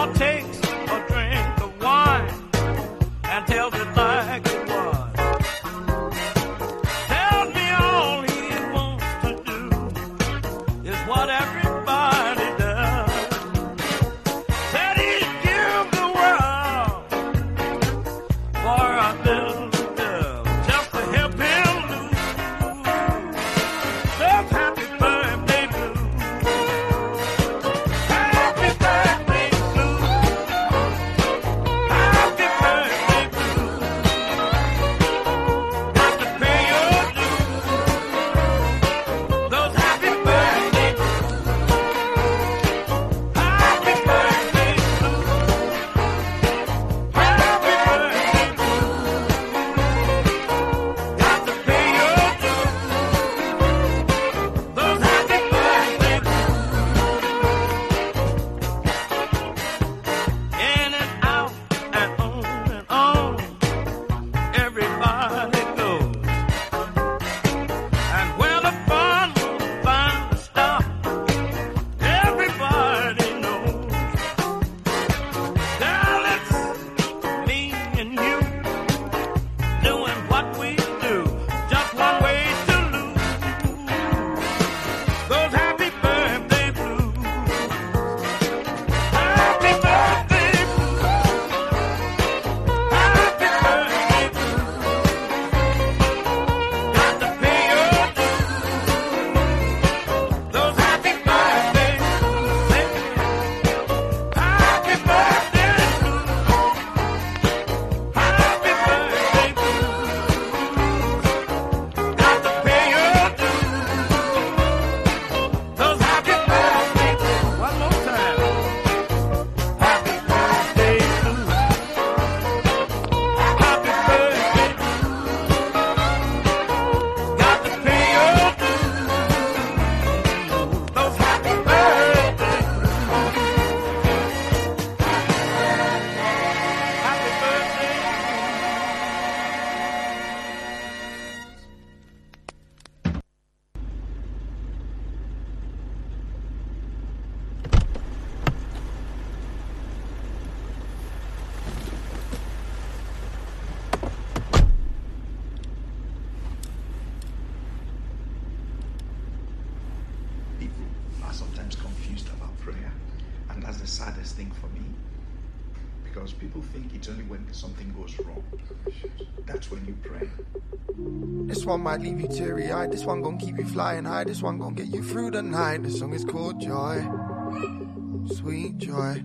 I'll take one might leave you teary eyed. This one gonna keep you flying high. This one gonna get you through the night. The song is called Joy. Sweet Joy.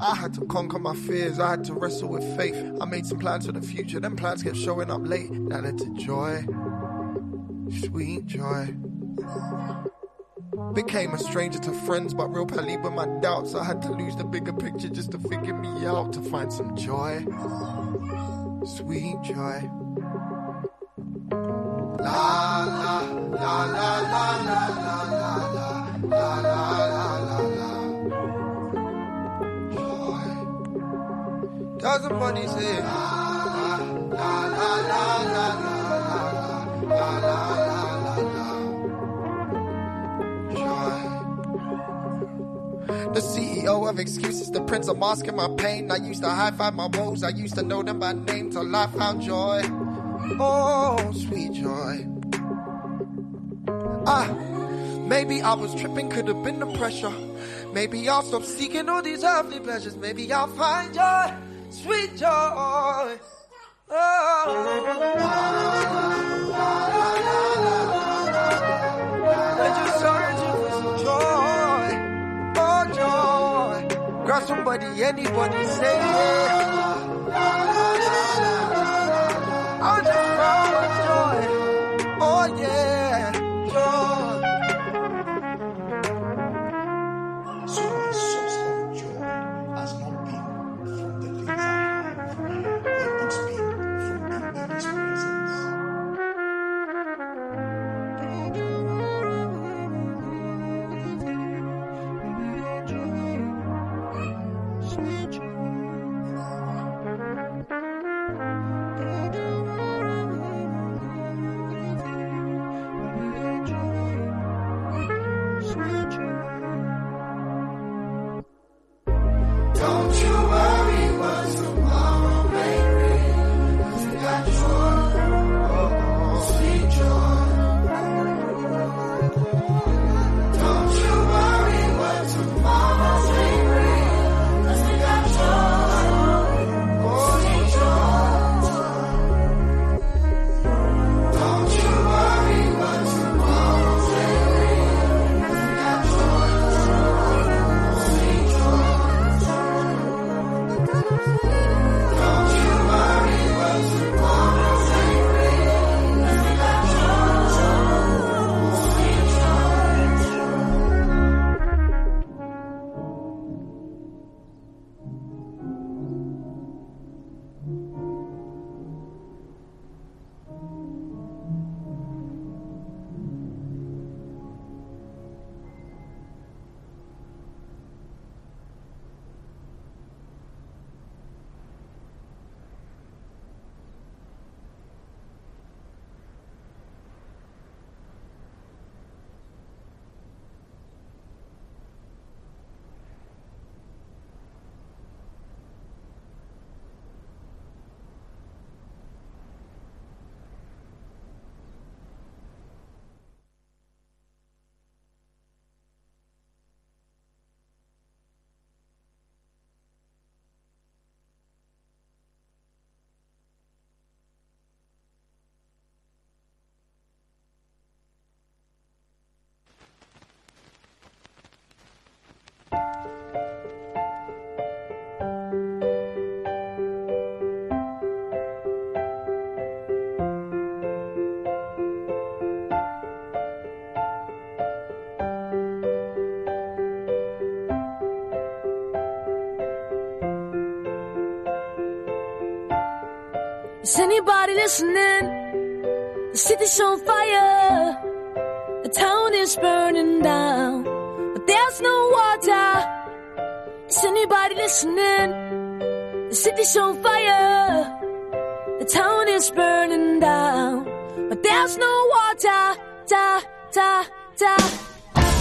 I had to conquer my fears. I had to wrestle with faith. I made some plans for the future. Them plans kept showing up late. That led to joy. Sweet joy. Became a stranger to friends, but real pally with my doubts. I had to lose the bigger picture just to figure me out to find some joy. Sweet joy. La la la la la la la la la la Joy. The CEO of excuses, the prince of masking my pain. I used to high five my woes. I used to know them by name till I found joy. Oh, sweet joy. Ah, maybe I was tripping, could have been the pressure. Maybe I'll stop seeking all these earthly pleasures. Maybe I'll find joy, sweet joy. Joy. Oh, somebody, anybody, say yeah. I just found anybody listening? The city's on fire. The town is burning down. But there's no water. Is anybody listening? The city's on fire. The town is burning down. But there's no water. Da, da, da.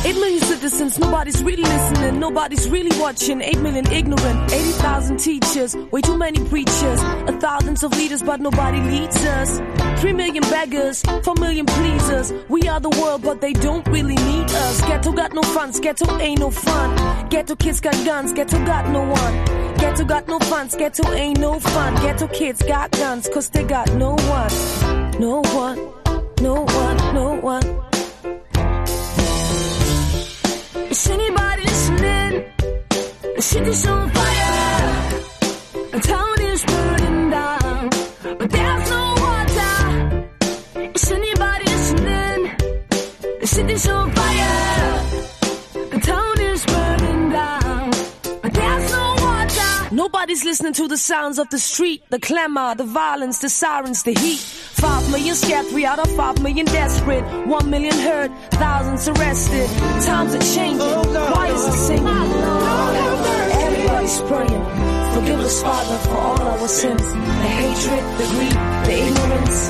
Eight million citizens, nobody's really listening, nobody's really watching. Eight million ignorant, 80,000 teachers, way too many preachers. A thousands of leaders, but nobody leads us. Three million beggars, four million pleasers. We are the world, but they don't really need us. Ghetto got no funds, ghetto ain't no fun. Ghetto kids got guns, ghetto got no one. Ghetto got no funds, ghetto ain't no fun. Ghetto kids got guns, cause they got no one. No one, no one, no one. Is anybody listening? The city's on fire. The town is burning down. But there's no water. Is anybody listening? The city's on fire. Nobody's listening to the sounds of the street, the clamor, the violence, the sirens, the heat. Five million scared, three out of five million desperate. One million hurt, thousands arrested. Times are changing, oh, Why choirs are singing. Oh, Everybody's praying. Forgive us, Father, for all our sins. The hatred, the greed, the ignorance.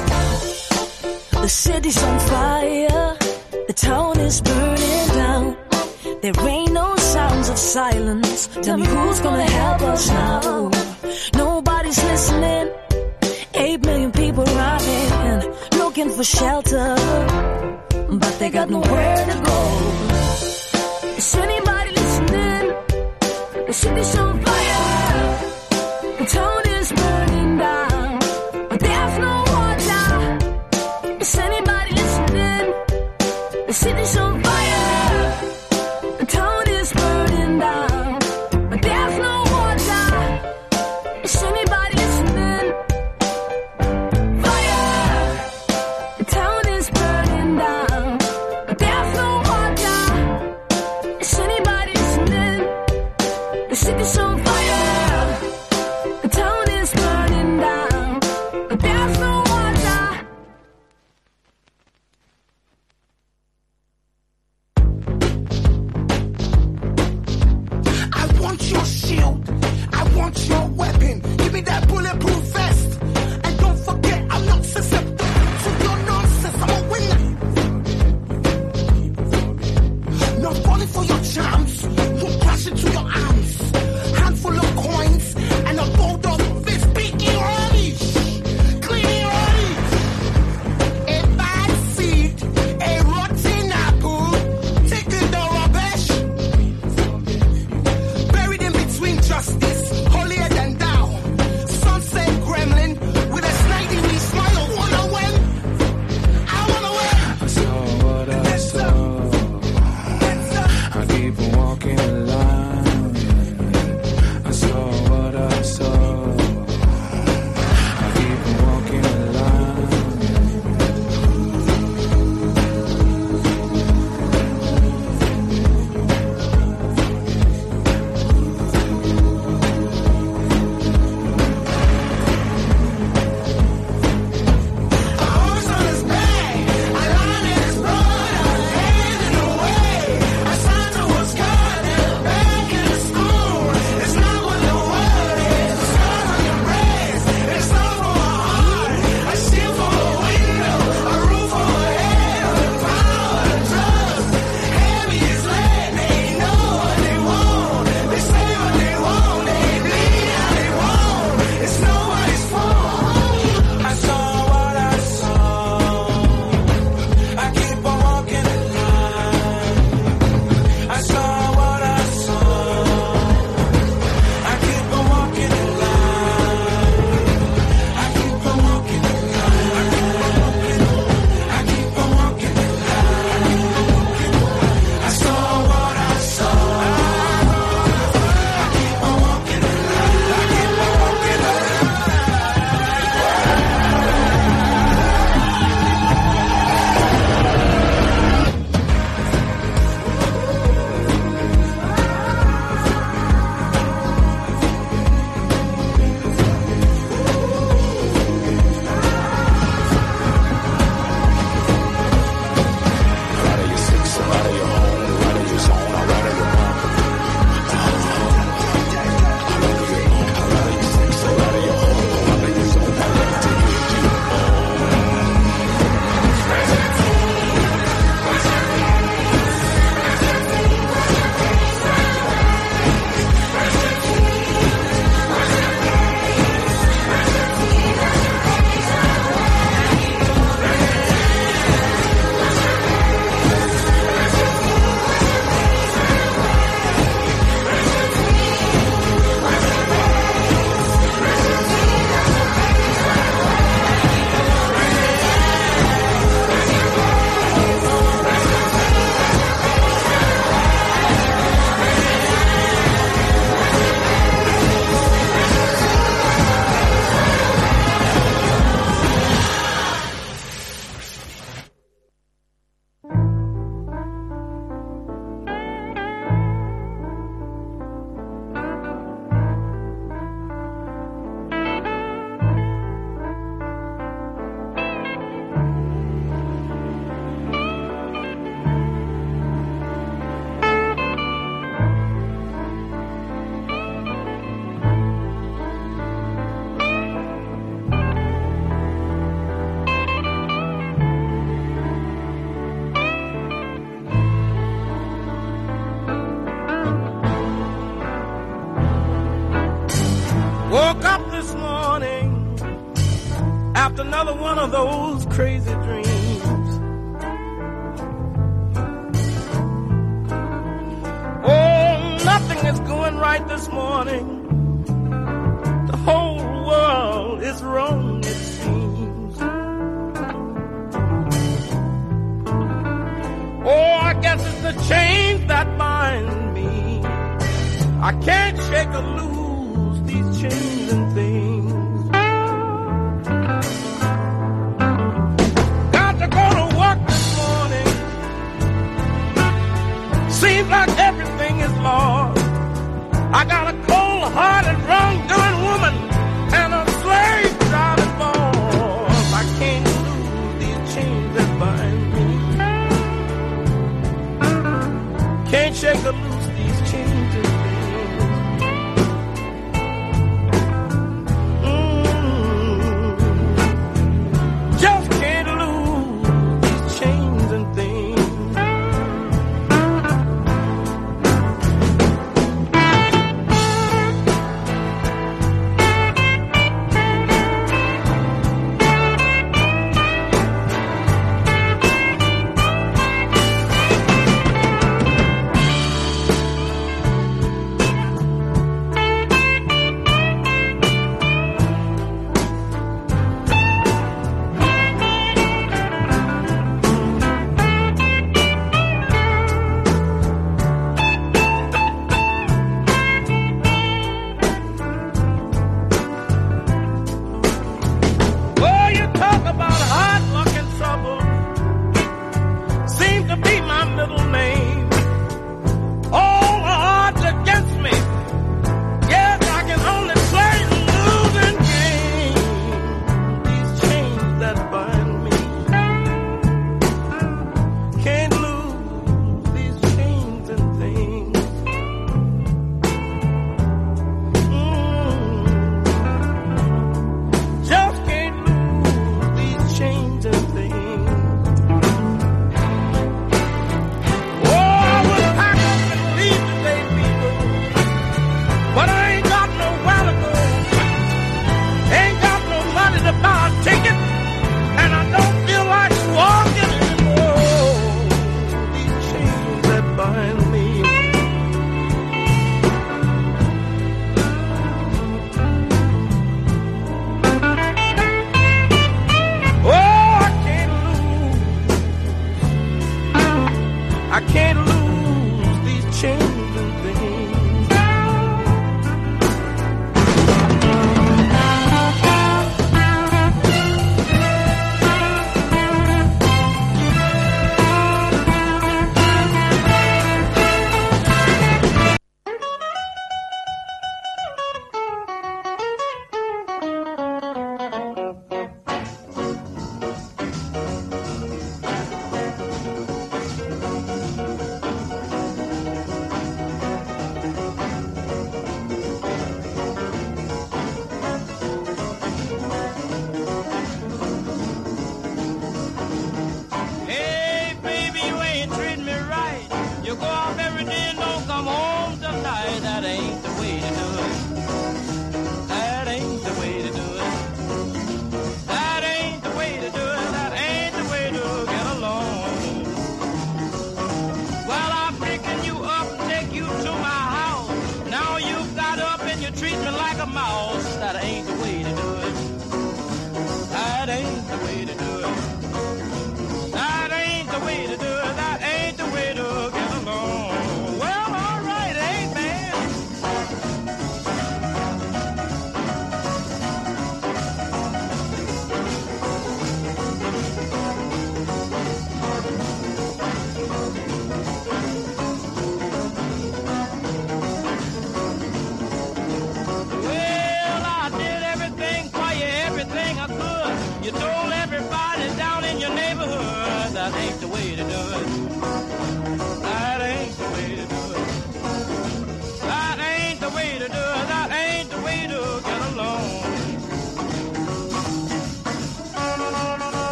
The city's on fire. The town is burning down. There ain't no sounds of silence. Tell me who's gonna help us now? Nobody's listening. Eight million people running, looking for shelter. But they got nowhere to go. Is anybody listening? The city's on fire. The town is burning down. But there's no water. Is anybody listening? The city's on fire. That bulletproof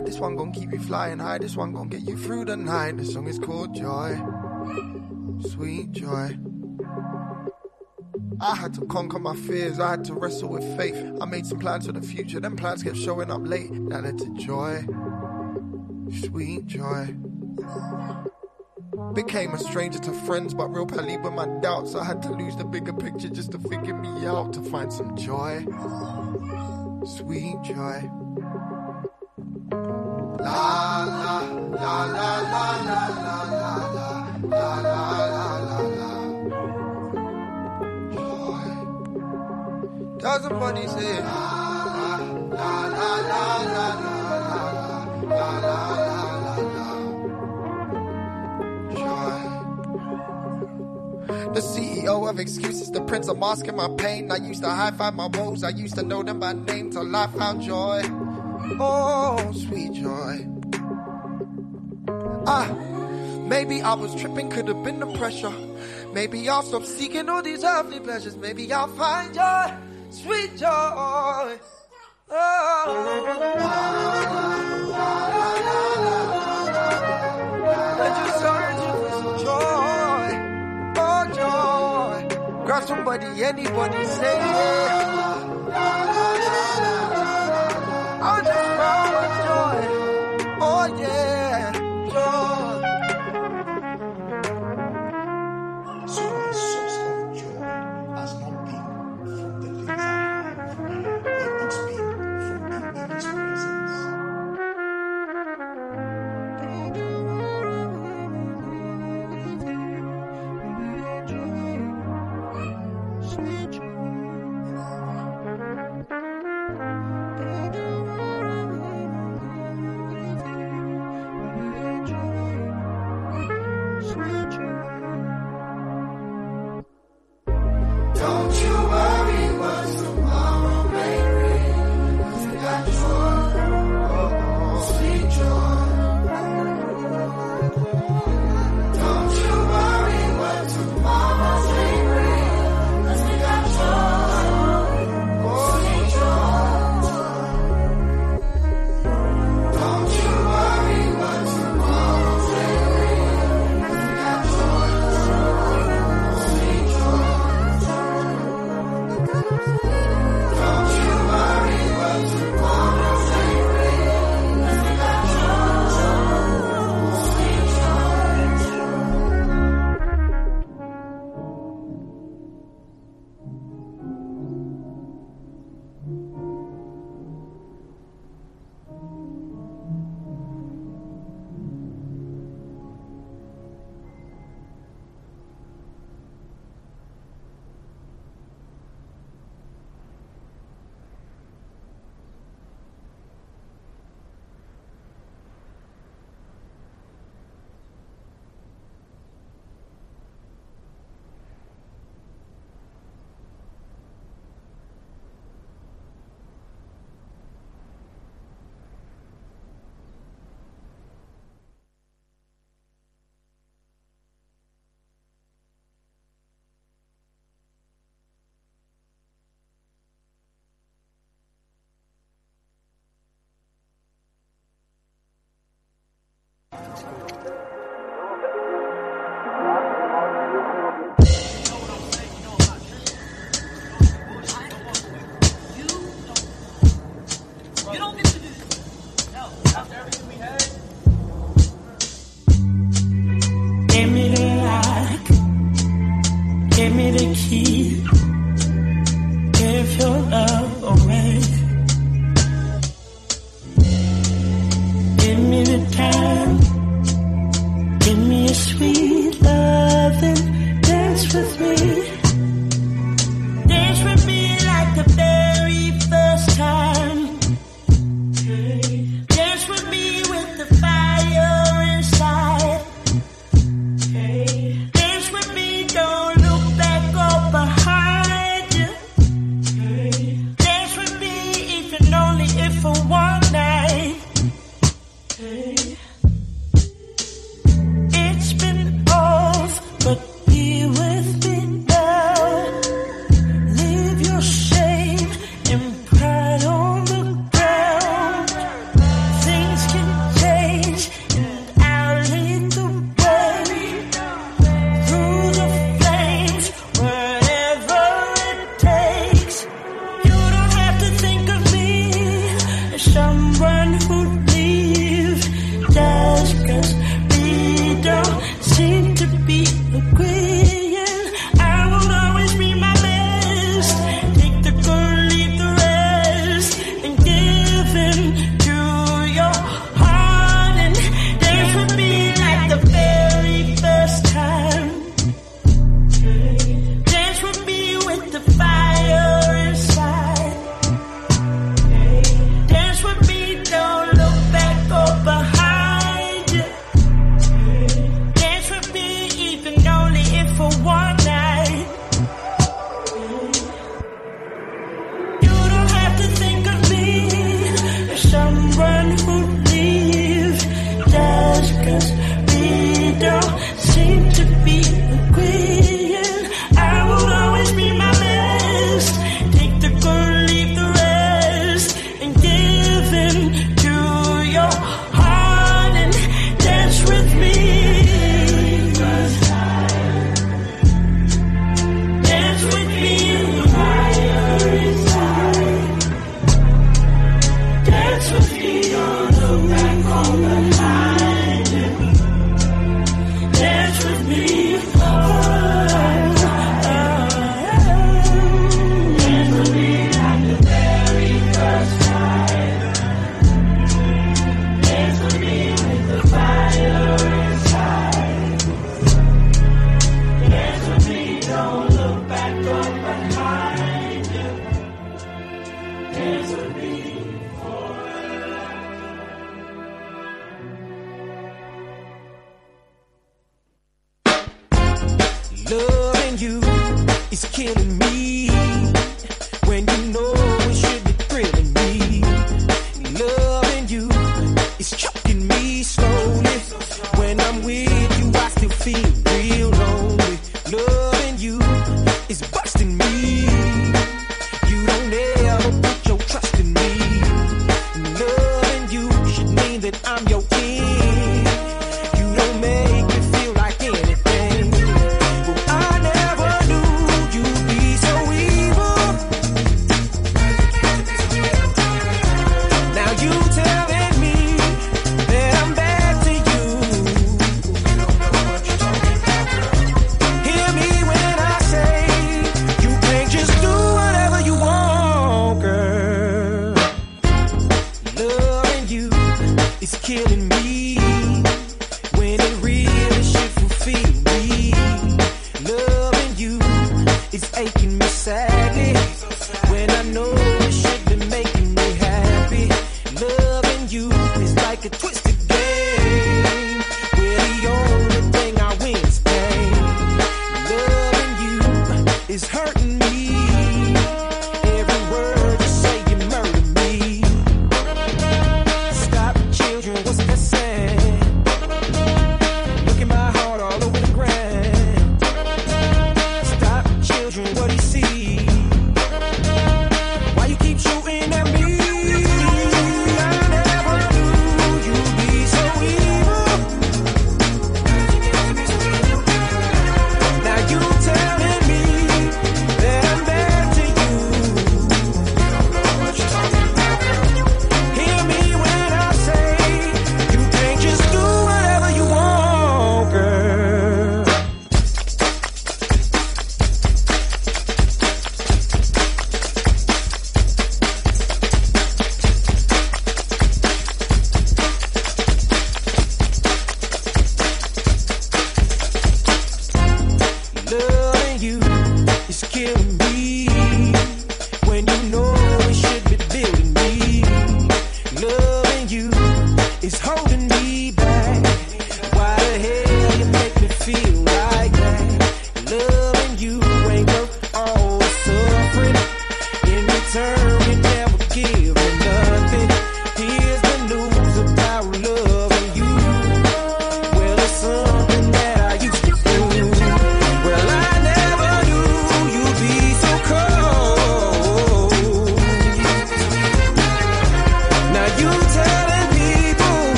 This one gon' keep you flying high. This one gon' get you through the night. The song is called Joy. Sweet joy. I had to conquer my fears. I had to wrestle with faith. I made some plans for the future. Them plans kept showing up late. That led to joy. Sweet joy. Became a stranger to friends, but real pally with my doubts. I had to lose the bigger picture just to figure me out to find some joy. Sweet joy. La la la la la la la la la la la Joy. The CEO of excuses, the prince of masking my pain. I used to high five my woes, I used to know them by name till I found joy. Oh, sweet joy. Ah, maybe I was tripping, could have been the pressure. Maybe I'll stop seeking all these earthly pleasures. Maybe I'll find joy, sweet joy. Oh, searching for some joy. Oh, joy. Grab somebody, anybody, say yeah. I just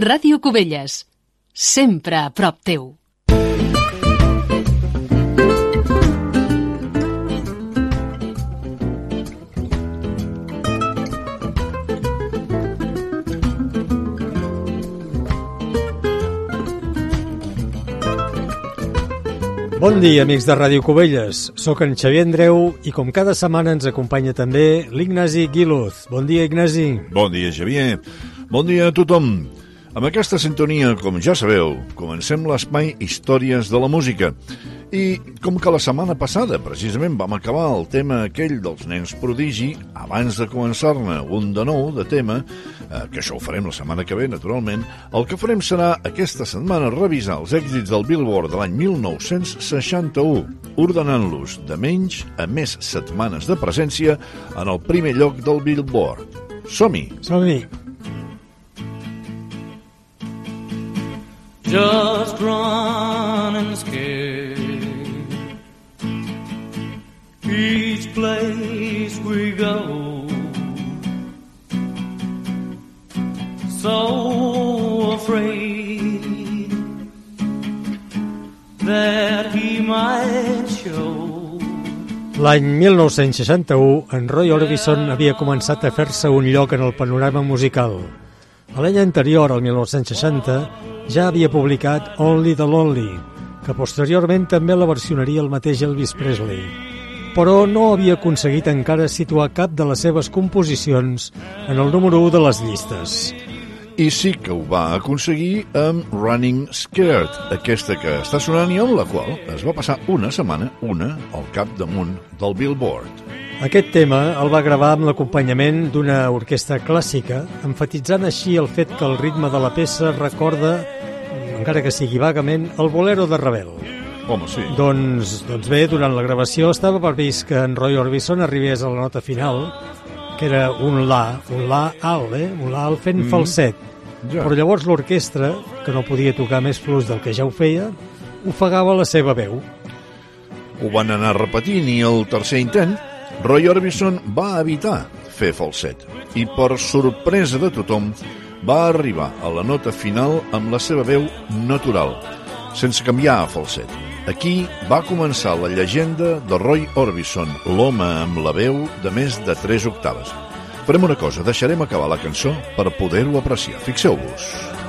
Ràdio Cubelles. Sempre a prop teu. Bon dia, amics de Ràdio Cubelles. Soc en Xavier Andreu i com cada setmana ens acompanya també l'Ignasi Guiluz. Bon dia, Ignasi. Bon dia, Xavier. Bon dia a tothom. Amb aquesta sintonia, com ja sabeu, comencem l'espai Històries de la Música. I com que la setmana passada, precisament, vam acabar el tema aquell dels nens prodigi, abans de començar-ne un de nou de tema, eh, que això ho farem la setmana que ve, naturalment, el que farem serà aquesta setmana revisar els èxits del Billboard de l'any 1961, ordenant-los de menys a més setmanes de presència en el primer lloc del Billboard. Som-hi! Som-hi! Just running scared. Each place we go, so afraid that he might show. L'any 1961, en Roy Orbison havia començat a fer-se un lloc en el panorama musical. A l'any anterior, el 1960, ja havia publicat Only the Lonely, que posteriorment també la versionaria el mateix Elvis Presley. Però no havia aconseguit encara situar cap de les seves composicions en el número 1 de les llistes. I sí que ho va aconseguir amb Running Scared, aquesta que està sonant i amb la qual es va passar una setmana, una, al capdamunt del Billboard. Aquest tema el va gravar amb l'acompanyament d'una orquestra clàssica, enfatitzant així el fet que el ritme de la peça recorda, encara que sigui vagament, el bolero de Ravel. Home, sí. Doncs, doncs bé, durant la gravació estava previst que en Roy Orbison arribés a la nota final, que era un la, un la alt, eh? un la alt fent mm. falset. Ja. Però llavors l'orquestra, que no podia tocar més fluix del que ja ho feia, ofegava la seva veu. Ho van anar repetint i el tercer intent, Roy Orbison va evitar fer falset i per sorpresa de tothom va arribar a la nota final amb la seva veu natural, sense canviar a falset. Aquí va començar la llegenda de Roy Orbison, l'home amb la veu de més de 3 octaves. Farem una cosa, deixarem acabar la cançó per poder-ho apreciar. Fixeu-vos.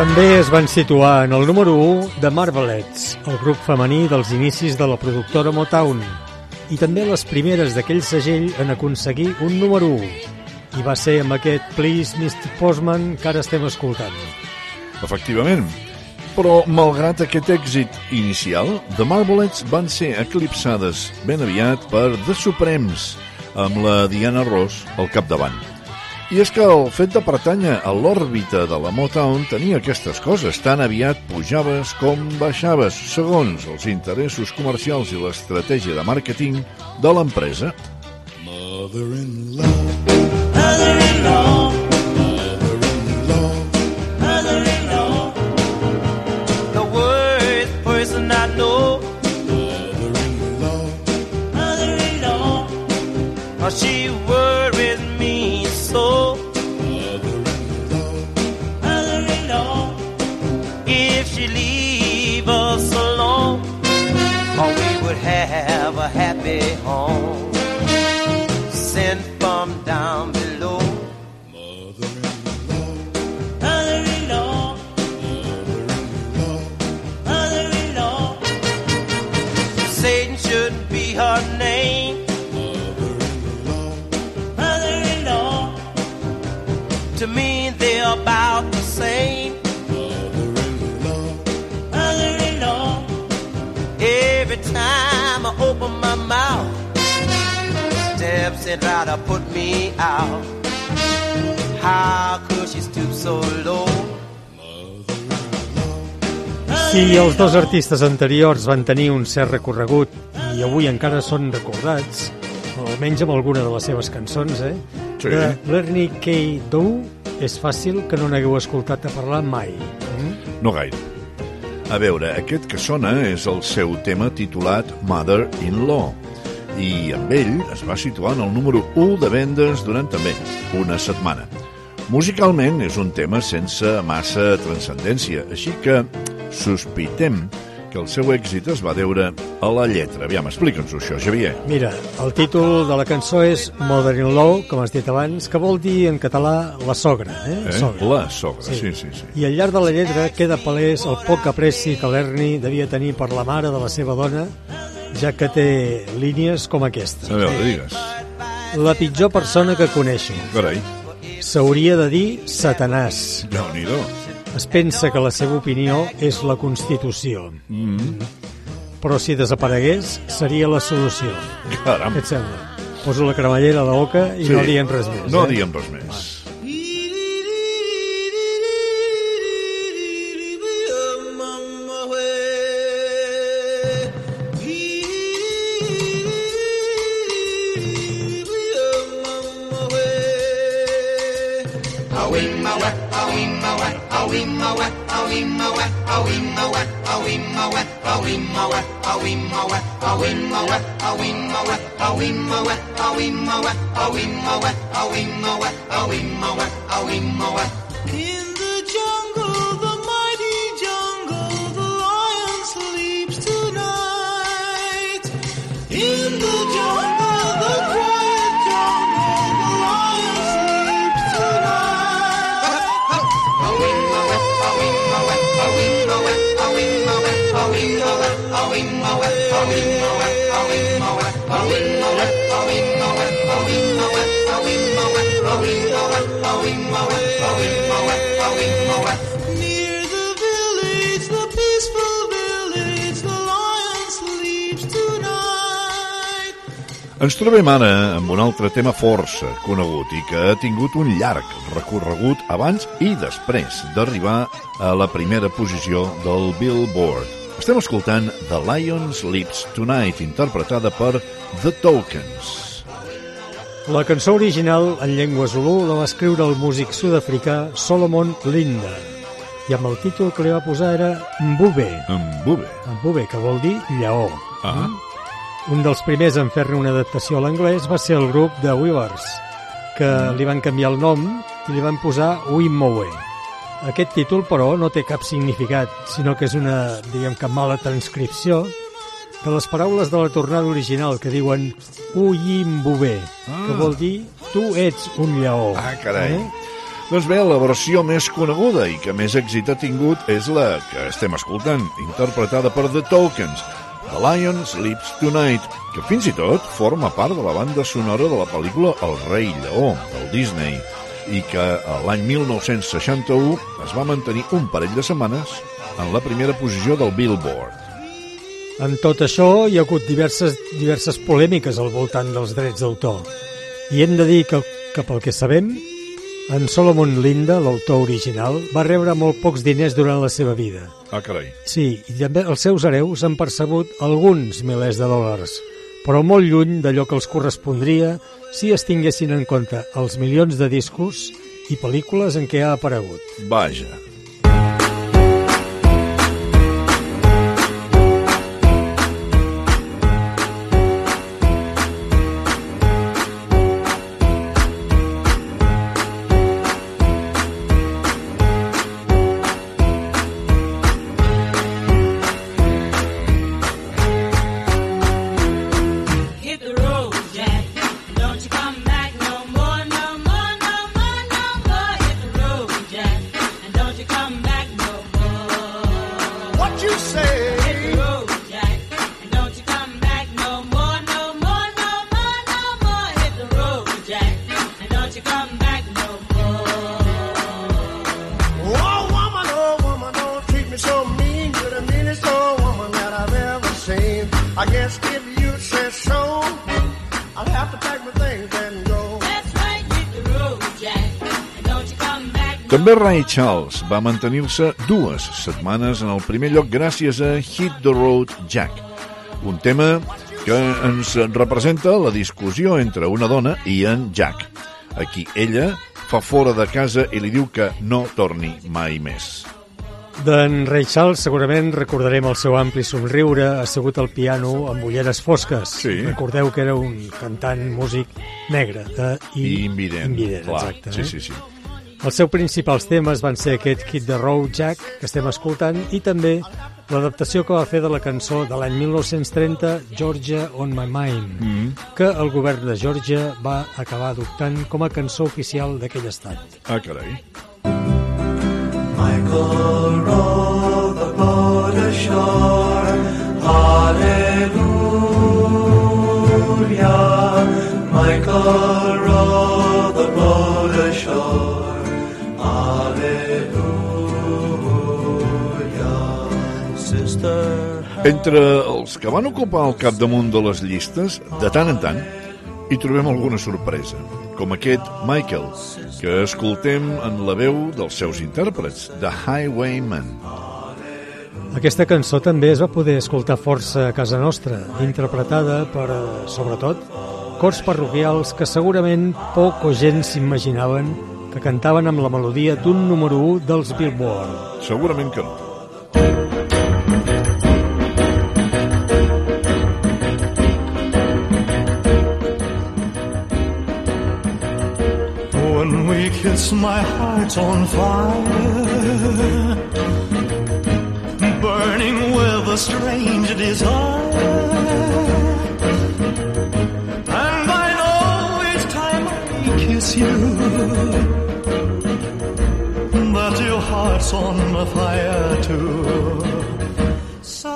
També es van situar en el número 1 de Marvelettes, el grup femení dels inicis de la productora Motown, i també les primeres d'aquell segell en aconseguir un número 1. I va ser amb aquest Please Mr. Postman que ara estem escoltant. Efectivament. Però, malgrat aquest èxit inicial, The Marvelettes van ser eclipsades ben aviat per The Supremes, amb la Diana Ross al capdavant. I és que el fet de pertànyer a l'òrbita de la Motown tenia aquestes coses, tan aviat pujaves com baixaves, segons els interessos comercials i l'estratègia de màrqueting de l'empresa. Mother-in-law, Mother-in-law, mother-in-law, mother-in-law. The worst person I know, mother-in-law, mother-in-law. Oh, she try to put me out. How could she stoop so low? Si els dos artistes anteriors van tenir un cert recorregut i avui encara són recordats, o almenys amb alguna de les seves cançons, eh? Sí. De l'Ernie K. Dow és fàcil que no n'hagueu escoltat a parlar mai. Mm? No gaire. A veure, aquest que sona és el seu tema titulat Mother-in-Law i amb ell es va situar en el número 1 de vendes durant també una setmana. Musicalment és un tema sense massa transcendència, així que sospitem que el seu èxit es va deure a la lletra. Aviam, explica'ns això, Xavier. Mira, el títol de la cançó és Mother-in-Law, com has dit abans, que vol dir en català la sogra. Eh? Eh? Sogra. La sogra, sí, sí, sí. I al llarg de la lletra queda palès el poc apreci que l'Ernie devia tenir per la mare de la seva dona, ja que té línies com aquesta. A veure, digues. La pitjor persona que coneixo. Carai, S'hauria de dir Satanàs. déu nhi Es pensa que la seva opinió és la Constitució. Mm. Però si desaparegués, seria la solució. Caram. Què et sembla? Poso la cremallera a la boca i Sí. no diem res més. No eh? diem res més. In Here Ens trobem ara amb un altre tema força conegut i que ha tingut un llarg recorregut abans i després d'arribar a la primera posició del Billboard. Estem escoltant The Lion Sleeps Tonight, interpretada per The Tokens. La cançó original en llengua zulú la va escriure el músic sud-africà Solomon Linda i amb el títol que li va posar era Mbube. Mbube. Mbube, que vol dir lleó. Ah. Un dels primers en fer-ne una adaptació a l'anglès va ser el grup de Weavers, que li van canviar el nom i li van posar Wimowe. Aquest títol, però, no té cap significat, sinó que és una, diguem que, mala transcripció de les paraules de la tornada original que diuen Uyimbube, Ah. que vol dir tu ets un lleó. Ah, carai. Eh? Doncs bé, la versió més coneguda i que més èxit ha tingut és la que estem escoltant, interpretada per The Tokens, The Lion Sleeps Tonight, que fins i tot forma part de la banda sonora de la pel·lícula El rei lleó, del Disney, i que a l'any 1961 es va mantenir un parell de setmanes en la primera posició del Billboard. En tot això hi ha hagut diverses, diverses polèmiques al voltant dels drets d'autor. I hem de dir que, que pel que sabem, en Solomon Linda, l'autor original, va rebre molt pocs diners durant la seva vida. Ah, carai. Sí, i també els seus hereus han percebut alguns milers de dòlars, però molt lluny d'allò que els correspondria si es tinguessin en compte els milions de discos i pel·lícules en què ha aparegut. Vaja. Ray Charles va mantenir-se dues setmanes en el primer lloc gràcies a Hit the Road Jack, un tema que ens representa la discussió entre una dona i en Jack, a qui ella fa fora de casa i li diu que no torni mai més. D'en Ray Charles segurament recordarem el seu ampli somriure assegut al piano amb ulleres fosques. Sí. Recordeu que era un cantant músic negre de, i, I invident, invident clar. exacte, Sí, eh? sí, sí. Els seus principals temes van ser aquest Hit the Road Jack, que estem escoltant, i també l'adaptació que va fer de la cançó de l'any 1930, Georgia on my mind, Mm. que el govern de Georgia va acabar adoptant com a cançó oficial d'aquell estat. Ah, carai. Michael row the boat ashore. Hallelujah. Michael Entre els que van ocupar el capdamunt de les llistes, de tant en tant, hi trobem alguna sorpresa, com aquest Michael, que escoltem en la veu dels seus intèrprets, The Highwayman. Aquesta cançó també es va poder escoltar força a casa nostra, interpretada per, eh, sobretot, cors parroquials que segurament poc o gens s'imaginaven que cantaven amb la melodia d'un número 1 dels Billboard. Segurament que no. We my heart's on fire, burning with a strange desire. And I know each time I kiss you that your heart's on fire too. So,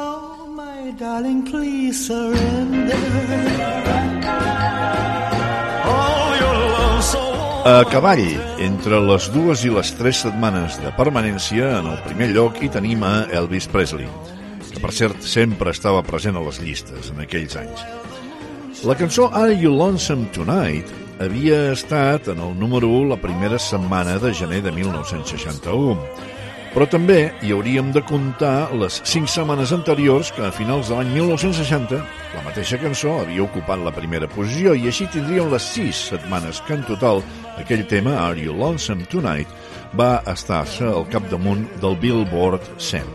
my darling, please surrender. A cavall, entre les dues i les tres setmanes de permanència, en el primer lloc hi tenim a Elvis Presley, que per cert sempre estava present a les llistes en aquells anys. La cançó Are You Lonesome Tonight havia estat en el número 1 la primera setmana de gener de 1961, però també hi hauríem de comptar les 5 setmanes anteriors que a finals de l'any 1960 la mateixa cançó havia ocupat la primera posició i així tindríem les 6 setmanes que en total aquell tema, Are You Lonesome Tonight, va estar-se al capdamunt del Billboard 100.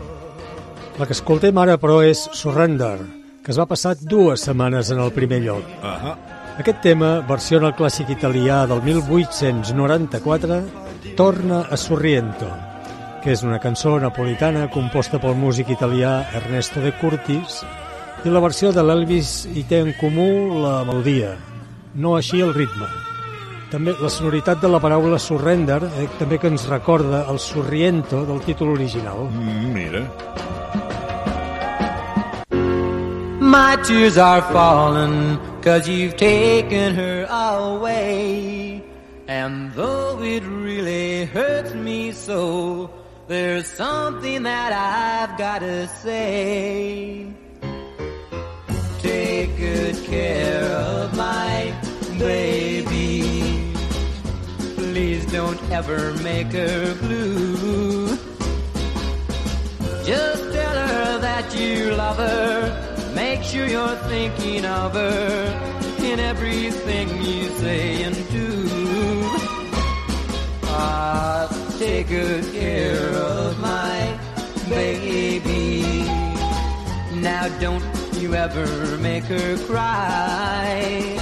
La que escoltem ara, però, és Surrender, que es va passar dues setmanes en el primer lloc. Ahà. Aquest tema versiona el clàssic italià del 1894, Torna a Sorriento, que és una cançó napolitana composta pel músic italià Ernesto de Curtis, i la versió de l'Elvis hi té en comú la melodia, no així el ritme. També la sonoritat de la paraula surrender, eh, també que ens recorda el sorriento del títol original. Mm, mira. My tears are falling cause you've taken her away. And though it really hurts me so, there's something that I've gotta say. Take good care of my baby. Please don't ever make her blue. Just tell her that you love her. Make sure you're thinking of her in everything you say and do. Ah, take good care of my baby. Now don't you ever make her cry.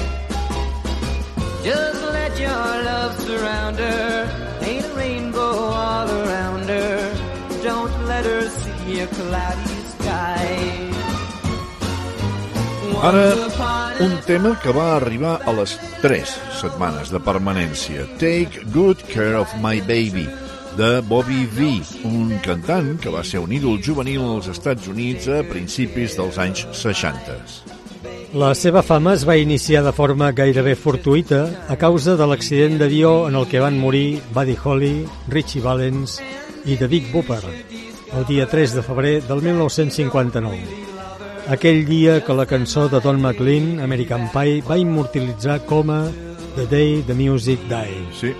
Just let your love surround her. Ain't a rainbow all around her. Don't let her see a cloudy sky. Ara, un tema que va arribar a les 3 setmanes de permanència. Take Good Care of My Baby, de Bobby V, un cantant que va ser un ídol juvenil als Estats Units a principis dels anys 60. La seva fama es va iniciar de forma gairebé fortuïta a causa de l'accident d'avió en el que van morir Buddy Holly, Richie Valens i The Big Bopper el dia 3 de febrer del 1959. Aquell dia que la cançó de Don McLean, American Pie, va immortalitzar com a The Day the Music Died. Sí.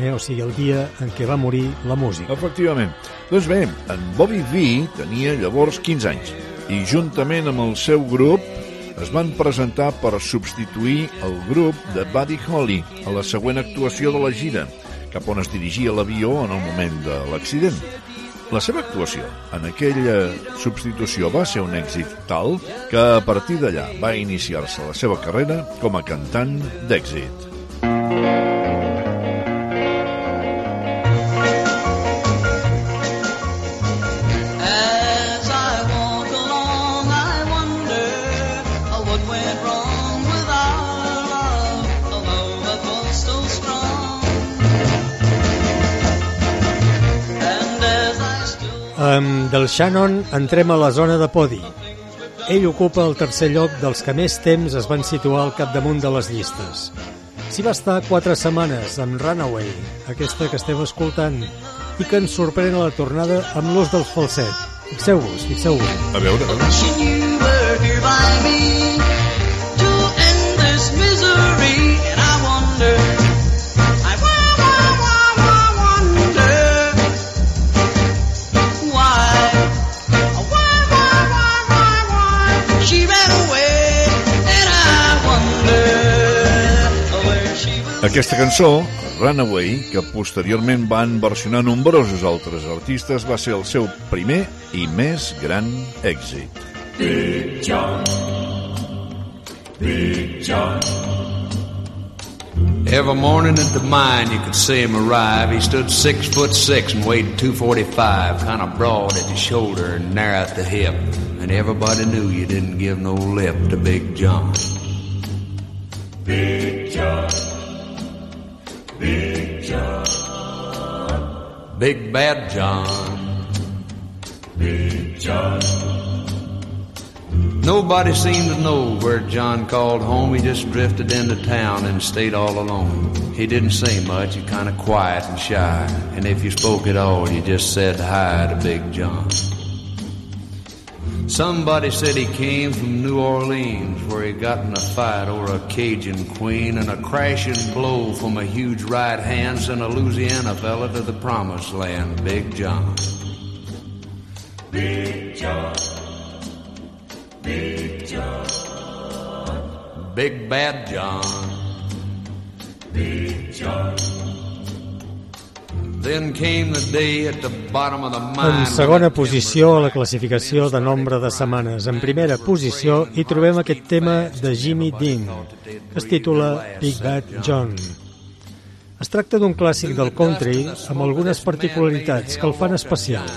Eh, o sigui, el dia en què va morir la música. Efectivament. Doncs bé, en Bobby V tenia llavors 15 anys i juntament amb el seu grup es van presentar per substituir el grup de Buddy Holly a la següent actuació de la gira, cap on es dirigia l'avió en el moment de l'accident. La seva actuació en aquella substitució va ser un èxit tal que a partir d'allà va iniciar-se la seva carrera com a cantant d'èxit. As Amb del Shannon entrem a la zona de podi. Ell ocupa el tercer lloc dels que més temps es van situar al capdamunt de les llistes. S'hi va estar quatre setmanes amb Runaway, aquesta que estem escoltant, i que ens sorprèn a la tornada amb l'ús del falset. Fixeu-vos, fixeu-vos. A veure, a veure. Aquesta cançó, Runaway, que posteriorment van versionar nombrosos altres artistes, va ser el seu primer i més gran èxit. Big John. Big John. Every morning at the mine, you could see him arrive. He stood six foot six and weighed 245, kind of broad at the shoulder and narrow at the hip. And everybody knew you didn't give no lip to Big John. Big John. Big John. Big Bad John. Big John. Nobody seemed to know where John called home. He just drifted into town and stayed all alone. He didn't say much, he kind of quiet and shy. And if you spoke at all, you just said hi to Big John. Somebody said he came from New Orleans where he got in a fight over a Cajun queen and a crashing blow from a huge right hand sent a Louisiana fella to the promised land, Big John. Big John. Big John. Big Bad John. Big John. En segona posició a la classificació de nombre de setmanes. En primera posició hi trobem aquest tema de Jimmy Dean, que es titula Big Bad John. Es tracta d'un clàssic del country amb algunes particularitats que el fan especial.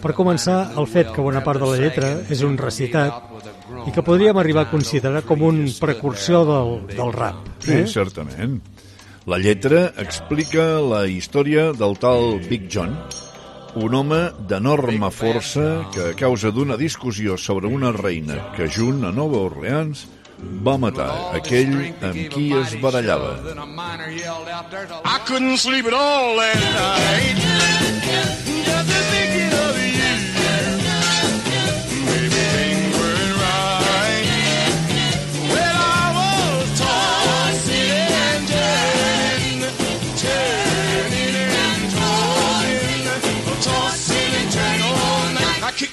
Per començar, el fet que bona part de la lletra és un recitat i que podríem arribar a considerar com un precursor del, del rap. Sí, certament. La lletra explica la història del tal Big John, un home d'enorme força que a causa d'una discussió sobre una reina que junt a Nova Orleans va matar aquell amb qui es barallava. I couldn't sleep at all last night.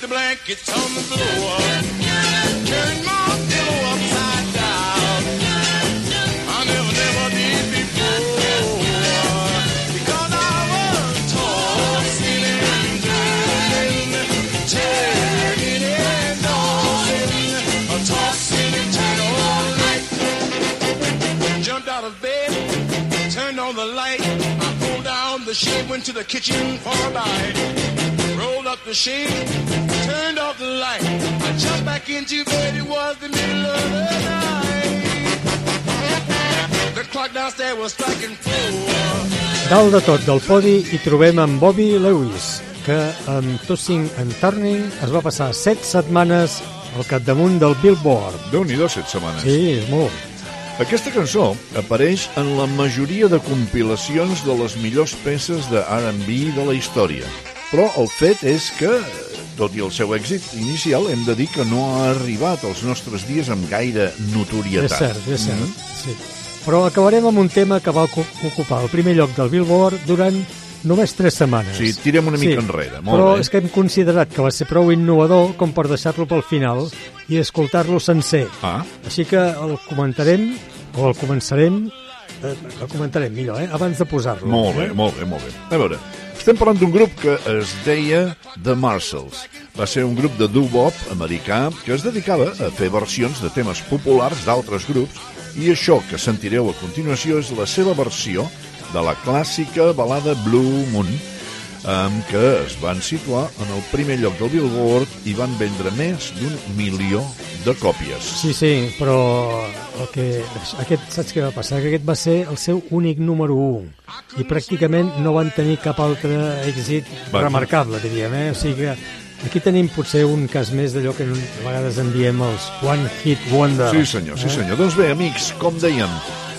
the blankets on the floor. Turn my pillow upside down. I never, never did before. Because I was tossing and turning, turning and tossing, tossing and turning all night. Jumped out of bed, turned on the light. I pulled down the shade, went to the kitchen for a bite. Rolled up the shade, turned off the light. I jumped back into bed, it was the middle of the night. The clock downstairs was striking four. Dalt de tot del podi hi trobem en Bobby Lewis, que amb Tossing and Turning es va passar set setmanes al capdamunt del Billboard. Déu-n'hi-do, set setmanes. Sí, és molt. Aquesta cançó apareix en la majoria de compilacions de les millors peces de R&B de la història. Però el fet és que, tot i el seu èxit inicial, hem de dir que no ha arribat als nostres dies amb gaire notorietat. És cert, és cert. Mhm. Sí. Però acabarem amb un tema que va ocu- ocupar el primer lloc del Billboard durant només tres setmanes. Sí, tirem una mica enrere, molt però bé. és que hem considerat que va ser prou innovador com per deixar-lo pel final i escoltar-lo sencer. Ah. Així que el comentarem, o el començarem, eh, el comentarem millor, eh? abans de posar-lo. Molt bé, eh? molt bé, molt bé. A veure, estem parlant d'un grup que es deia The Marshalls. Va ser un grup de doo-wop americà que es dedicava a fer versions de temes populars d'altres grups i això que sentireu a continuació és la seva versió de la clàssica balada Blue Moon amb què es van situar en el primer lloc del Billboard i van vendre més d'un milió de còpies. Sí, sí, però el que, aquest, saps què va passar? Que aquest va ser el seu únic número 1 i pràcticament no van tenir cap altre èxit Va. remarcable, diríem, eh? O sigui que aquí tenim potser un cas més d'allò que a vegades en diem els One Hit Wonder. Sí, senyor, sí, eh? senyor. Doncs bé, amics, com dèiem,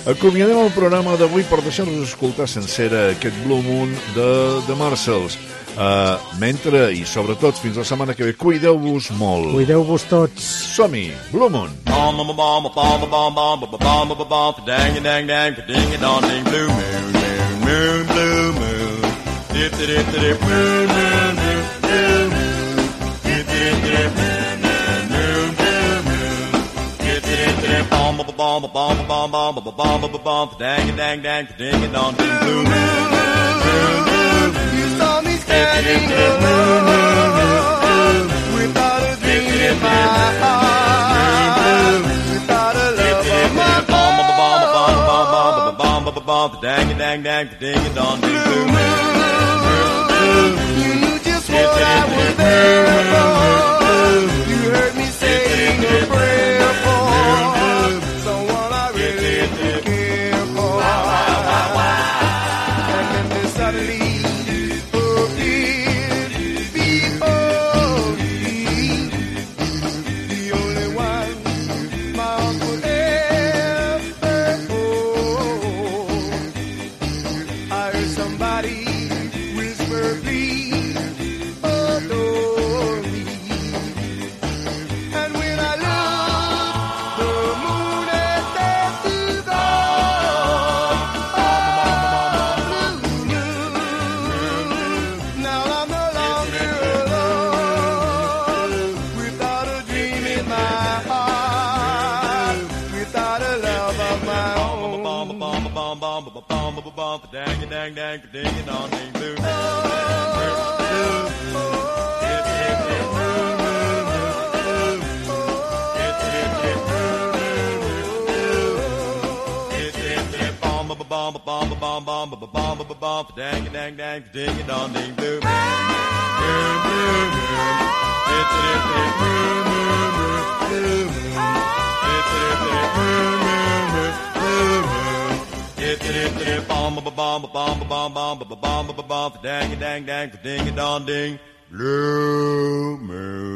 Acomiadem el programa d'avui per deixar-vos escoltar sencera aquest Blue Moon de, de Marcells. Uh, mentre i sobretot fins la setmana que ve cuideu-vos molt cuideu-vos tots som-hi, Blue Moon Blue Moon Moon, blue moon, dip, dip, dip, dip, moon, moon, moon, blue moon, dip, dip, dip, moon. bomb bomb bomb bomb bomb bomb bomb bomb bomb dang dang dang ding it on ding blue you saw me standing alone without a dream in my heart without a love of my own dang dang dang ding it on ding blue you knew just what I was there for you heard me dang dang ding dong ding doo. Bomb, bomb, bomb, bomb, bomb, bomb, bomb, bomb, dang, dang, dang, ding, dong, ding, boom, boom, boom, boom, boom, boom, boom, boom, boom, boom, boom, dang dang dang ding dong ding blue moon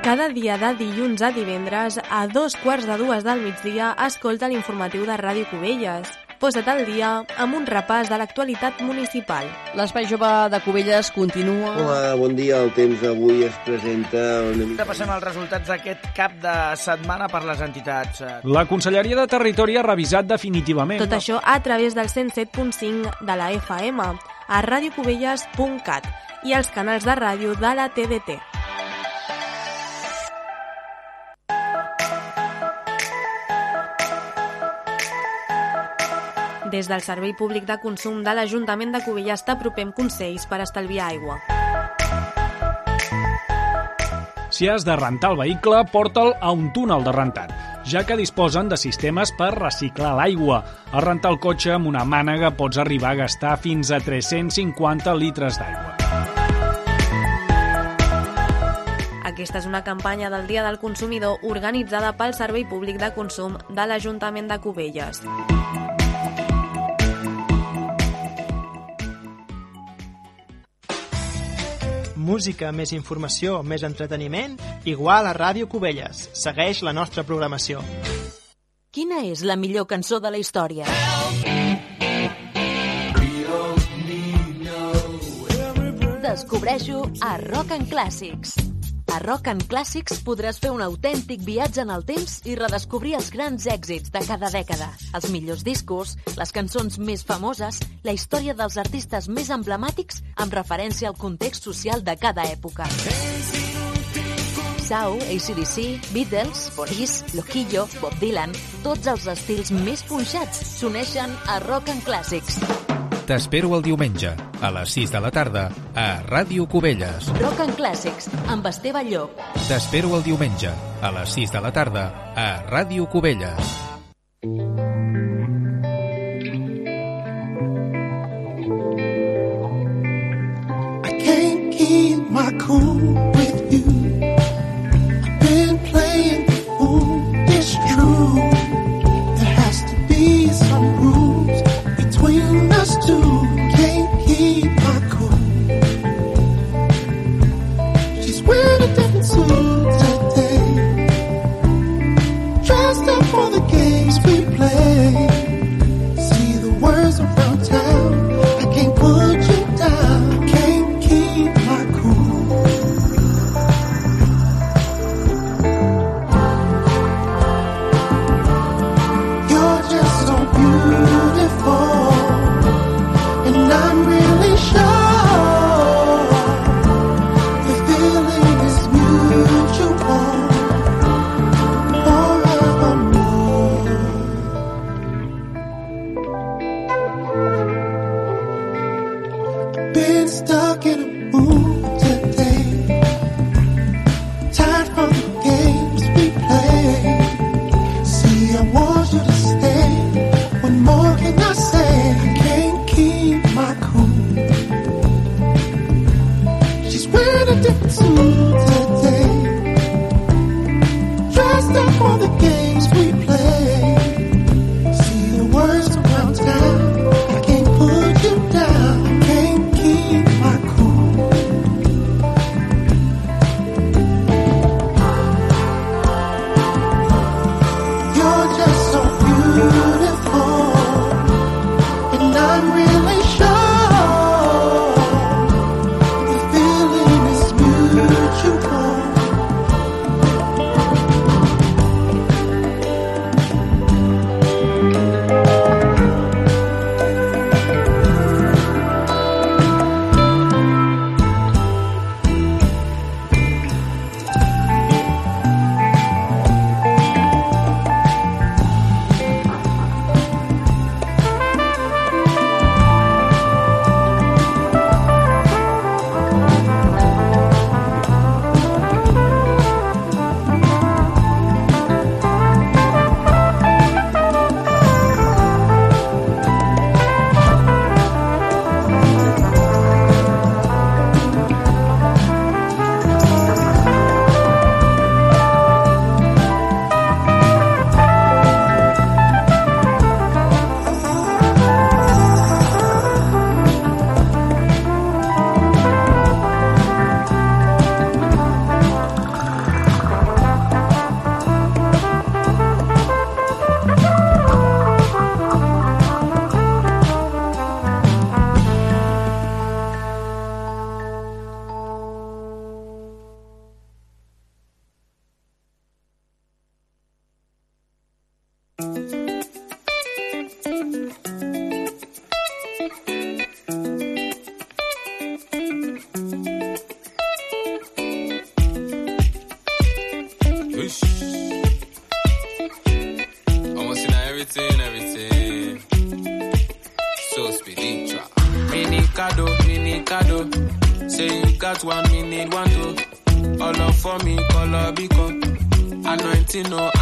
Cada dia de dilluns a divendres, a dos quarts de dues del migdia, escolta l'informatiu de Ràdio Cubelles. Posa't al dia amb un repàs de l'actualitat municipal. L'espai jove de Cubelles continua... Hola, bon dia. El temps avui es presenta una mica... Repassem els resultats d'aquest cap de setmana per les entitats. La Conselleria de Territori ha revisat definitivament... Tot això a través del 107.5 de la FM, a radiocubelles.cat i els canals de ràdio de la TDT. Des del Servei Públic de Consum de l'Ajuntament de Cubelles t'apropem consells per estalviar aigua. Si has de rentar el vehicle, porta'l a un túnel de rentat. ja que disposen de sistemes per reciclar l'aigua. Al rentar el cotxe amb una mànega pots arribar a gastar fins a 350 litres d'aigua. Aquesta és una campanya del Dia del Consumidor organitzada pel Servei Públic de Consum de l'Ajuntament de Cubelles. Música, més informació, més entreteniment, igual a Ràdio Cubelles. Segueix la nostra programació. Quina és la millor cançó de la història? Descobreixo a Rock and Classics. A Rock and Classics podràs fer un autèntic viatge en el temps i redescobrir els grans èxits de cada dècada, els millors discos, les cançons més famoses, la història dels artistes més emblemàtics amb referència al context social de cada època. Sau, ACDC, Beatles, Police, Loquillo, Bob Dylan, tots els estils més punxats s'uneixen a Rock and Classics. T'espero el diumenge, a les 6 de la tarda, a Ràdio Cubelles. Rock and Classics, amb Esteve Llop. T'espero el diumenge, a les 6 de la tarda, a Ràdio Cubelles. I can't keep my cool with you.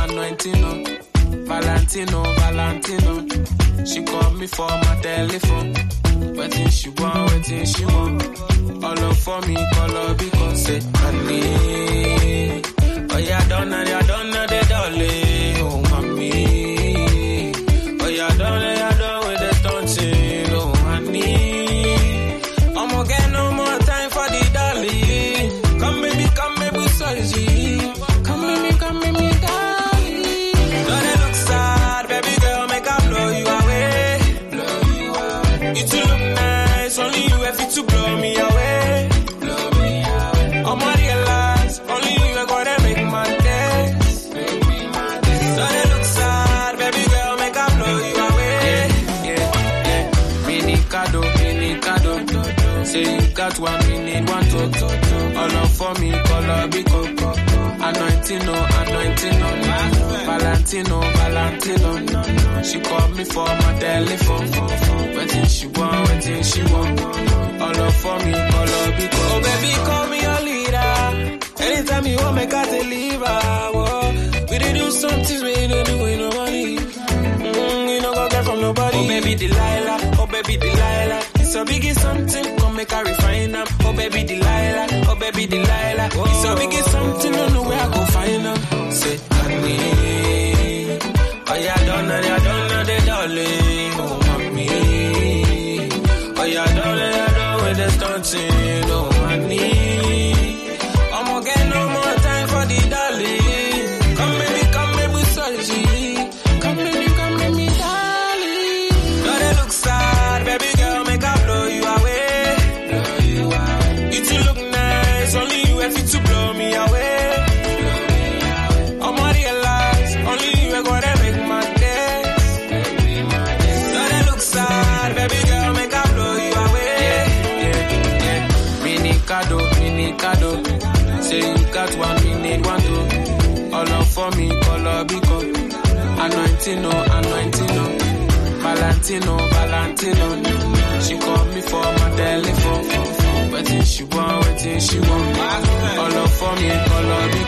Anointino. Valentino, Valentino. She called me for my telephone. Waiting she want, waiting she want. All up for me, call her because say, honey. Oh yeah, don't know, yeah, know the Anointing, no, anointing. Valentino, Valentino. She called me for my telephone. Waiting she want, waiting she want. All up for me, all be coco. Oh, baby, call me your leader. Anytime you want, make I deliver. Whoa. We did do some things we don't do with no money. Mm, you know, go get from nobody. Oh, baby, Delilah. Oh, baby, Delilah. It's a biggie something. Come make her refine them. Oh, baby, Delilah. Oh, baby, Delilah. It's a biggie something. Don't know watching. Anointing, no, anointing. Valentino, Valentino. She called me for my telephone. Waiting she want, waiting she want. All up for me, color bico. Mini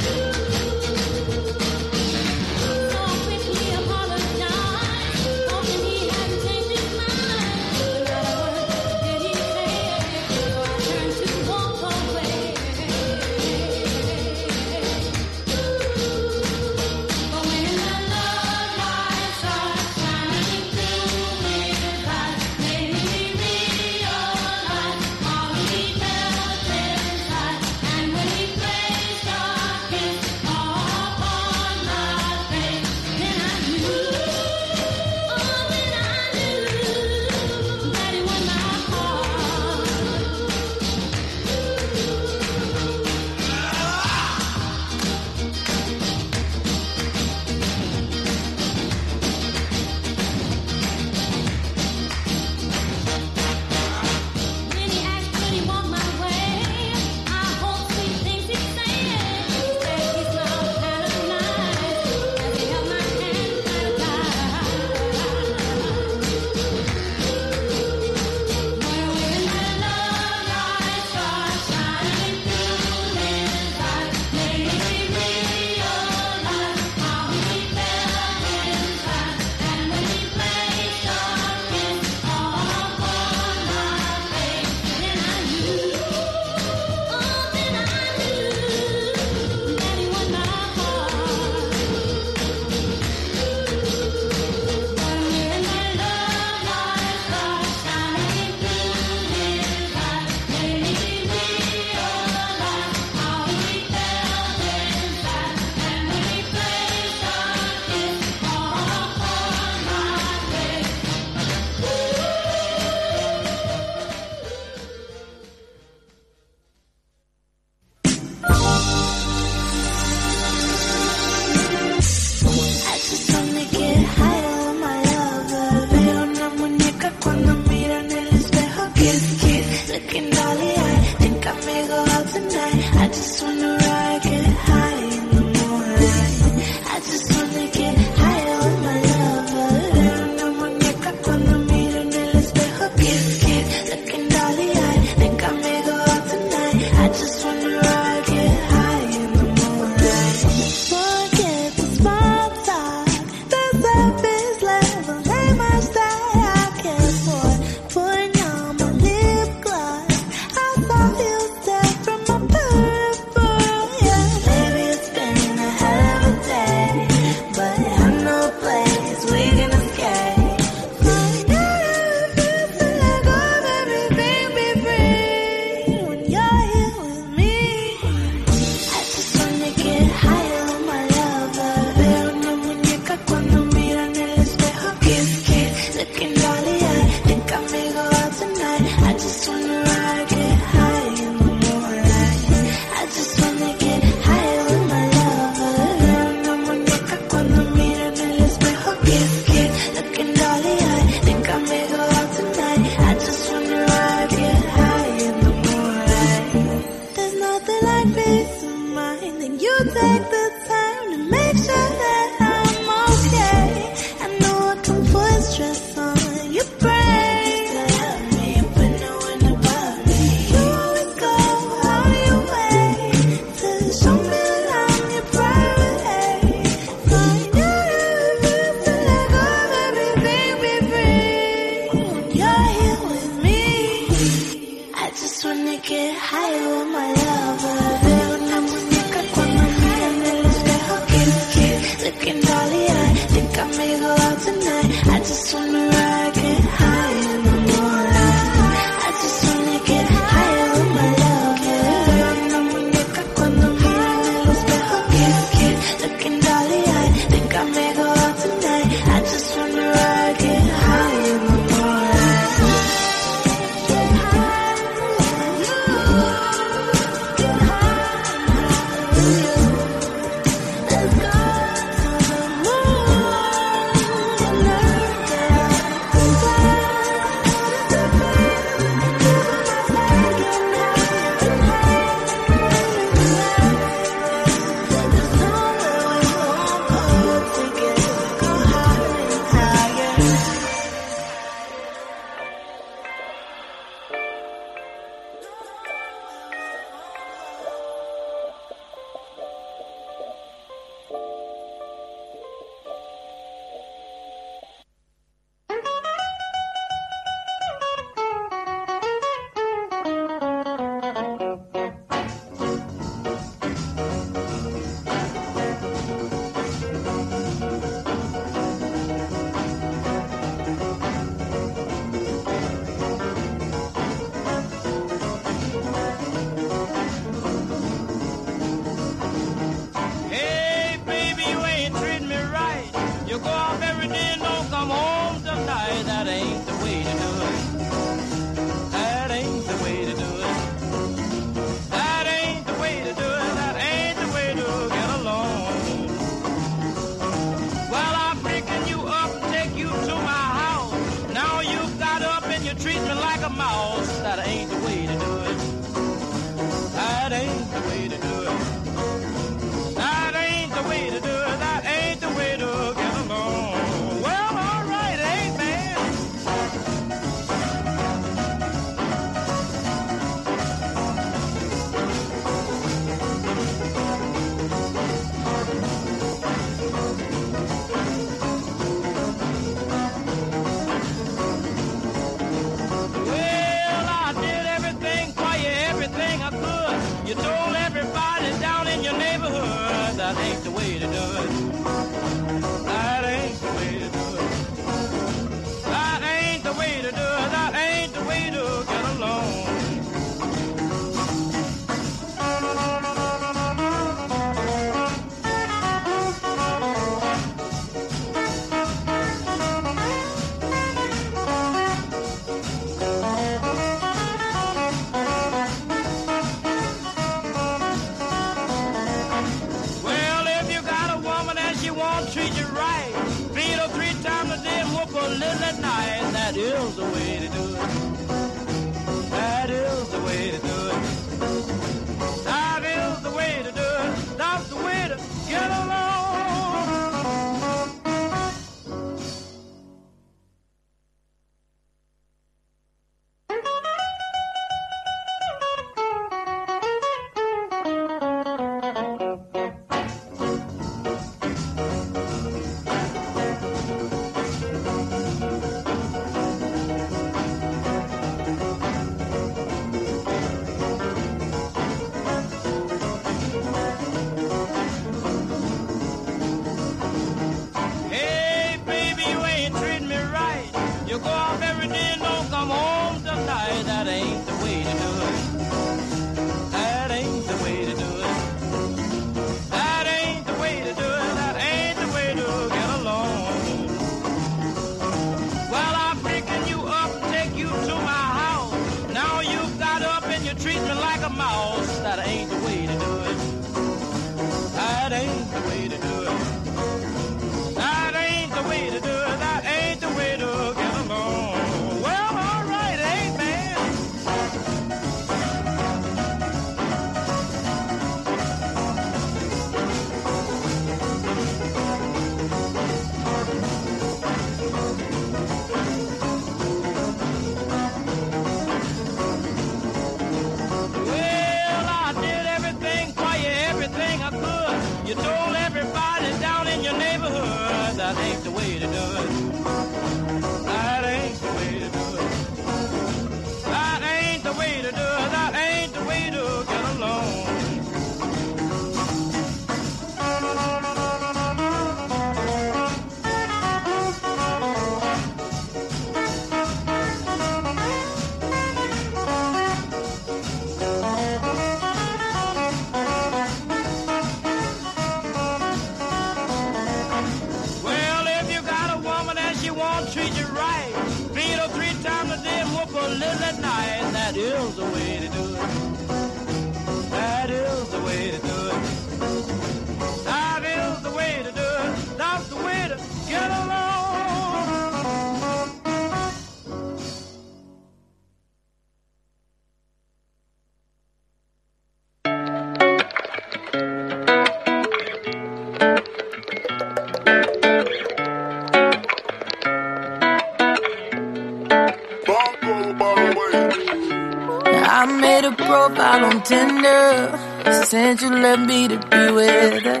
on Since you left me to be with her.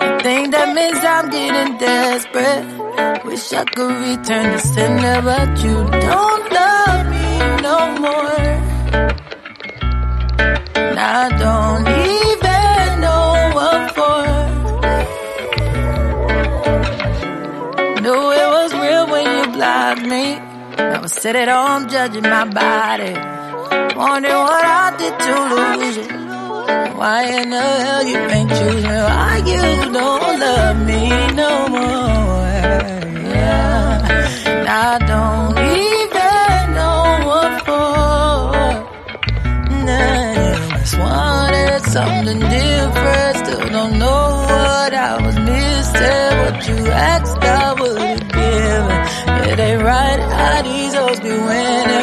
I thing that means I'm getting desperate. Wish I could return the sender, but you don't love me no more. And I don't even know what for. Knew it was real when you blocked me. I sit at home judging my body. Wondering what I to lose. Why in the hell you ain't choosing? Why you don't love me no more? Yeah. I don't even know what for. Nah, just wanted something different. Still don't know what I was missing. What you asked, I would give. It ain't right how these hoes be winning.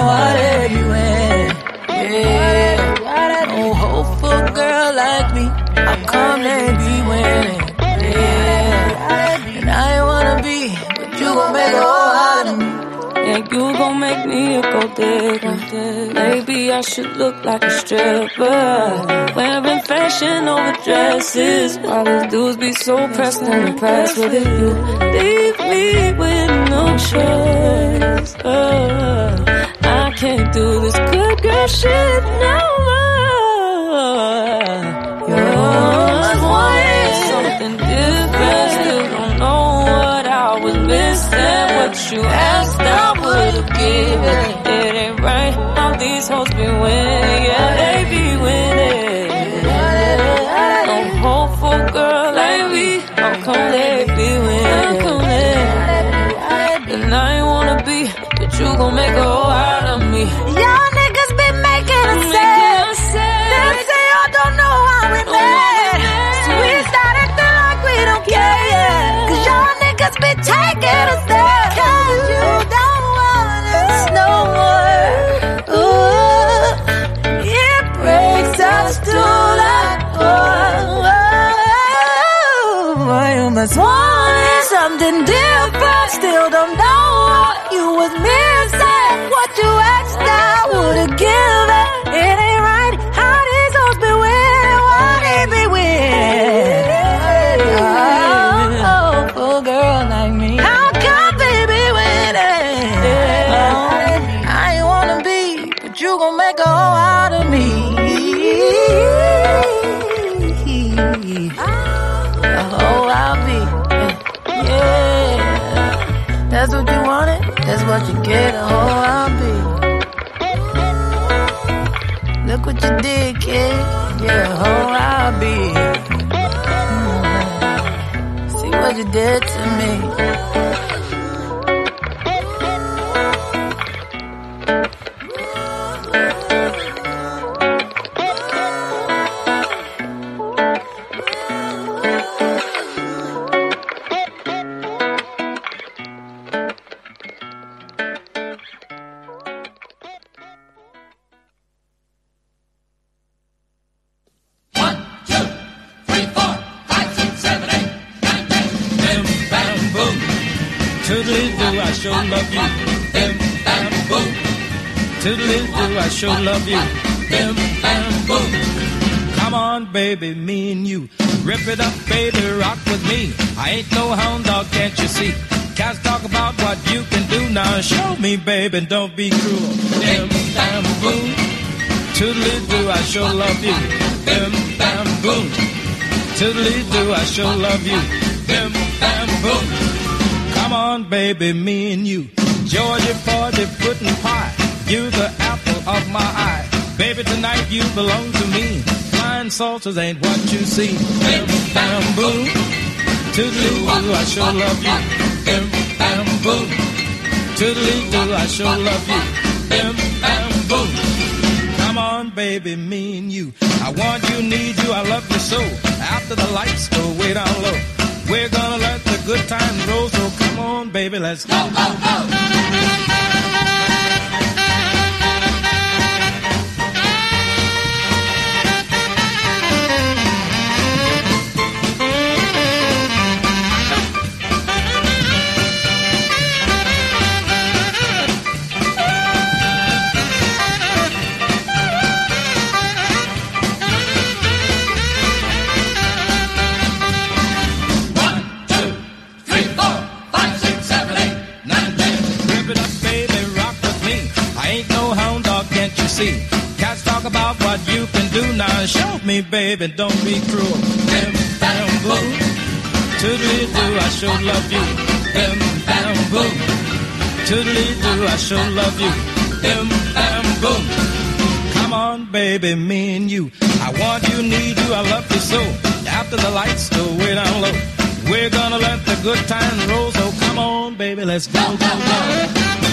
Gon' make me a gold digger. Maybe I should look like a stripper. Wearing fashion over dresses. While these dudes be so pressed and impressed with it. You leave me with no choice. Uh, I can't do this good girl shit no more. You're always wanted something different. Still don't know what I was missing. What you asked, I would've given. It ain't right how these hoes be winning. Yeah, they be winning. No hope for a girl like me. How come they be winning? And I ain't wanna be, but you gon' make a hoe You must want something different. Still don't know what you was missing. What you asked, I would've given. What you get. A I'll be. Look what you did, kid. Yeah, hoe I'll be. Mm. See what you did to me. Baby, don't be cruel. Bim, bam, boom. Toodly do, I sure love you. Bim, bam, boom. Toodly do, I sure love you. Bim, bam, boom. Come on, baby, me and you. Georgia the pudding pie. You the apple of my eye. Baby, tonight you belong to me. Flying saucers ain't what you see. Bim, bam, boom. Toodly do, I sure love you. Bim, bam, boom. Toodly do, I sure love you. Bim, bam, boom. Come on, baby, me and you. I want you, need you, I love you so. After the lights go way down low, we're gonna let the good times roll. So come on, baby, let's go, go, go. Three, me, baby, don't be cruel. Bim, bam, boom. Toodly do, I sure love you. Bim, bam, boom. Toodly do, I sure love you. Bim, bam, boom. Come on, baby, me and you. I want you, need you, I love you so. After the lights go way down low, we're gonna let the good times roll. So come on, baby, let's go, go, go.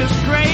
It's great.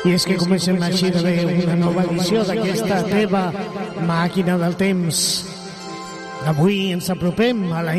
I és que comencem així de bé una nova edició d'aquesta teva màquina del temps. Avui ens apropem a l'any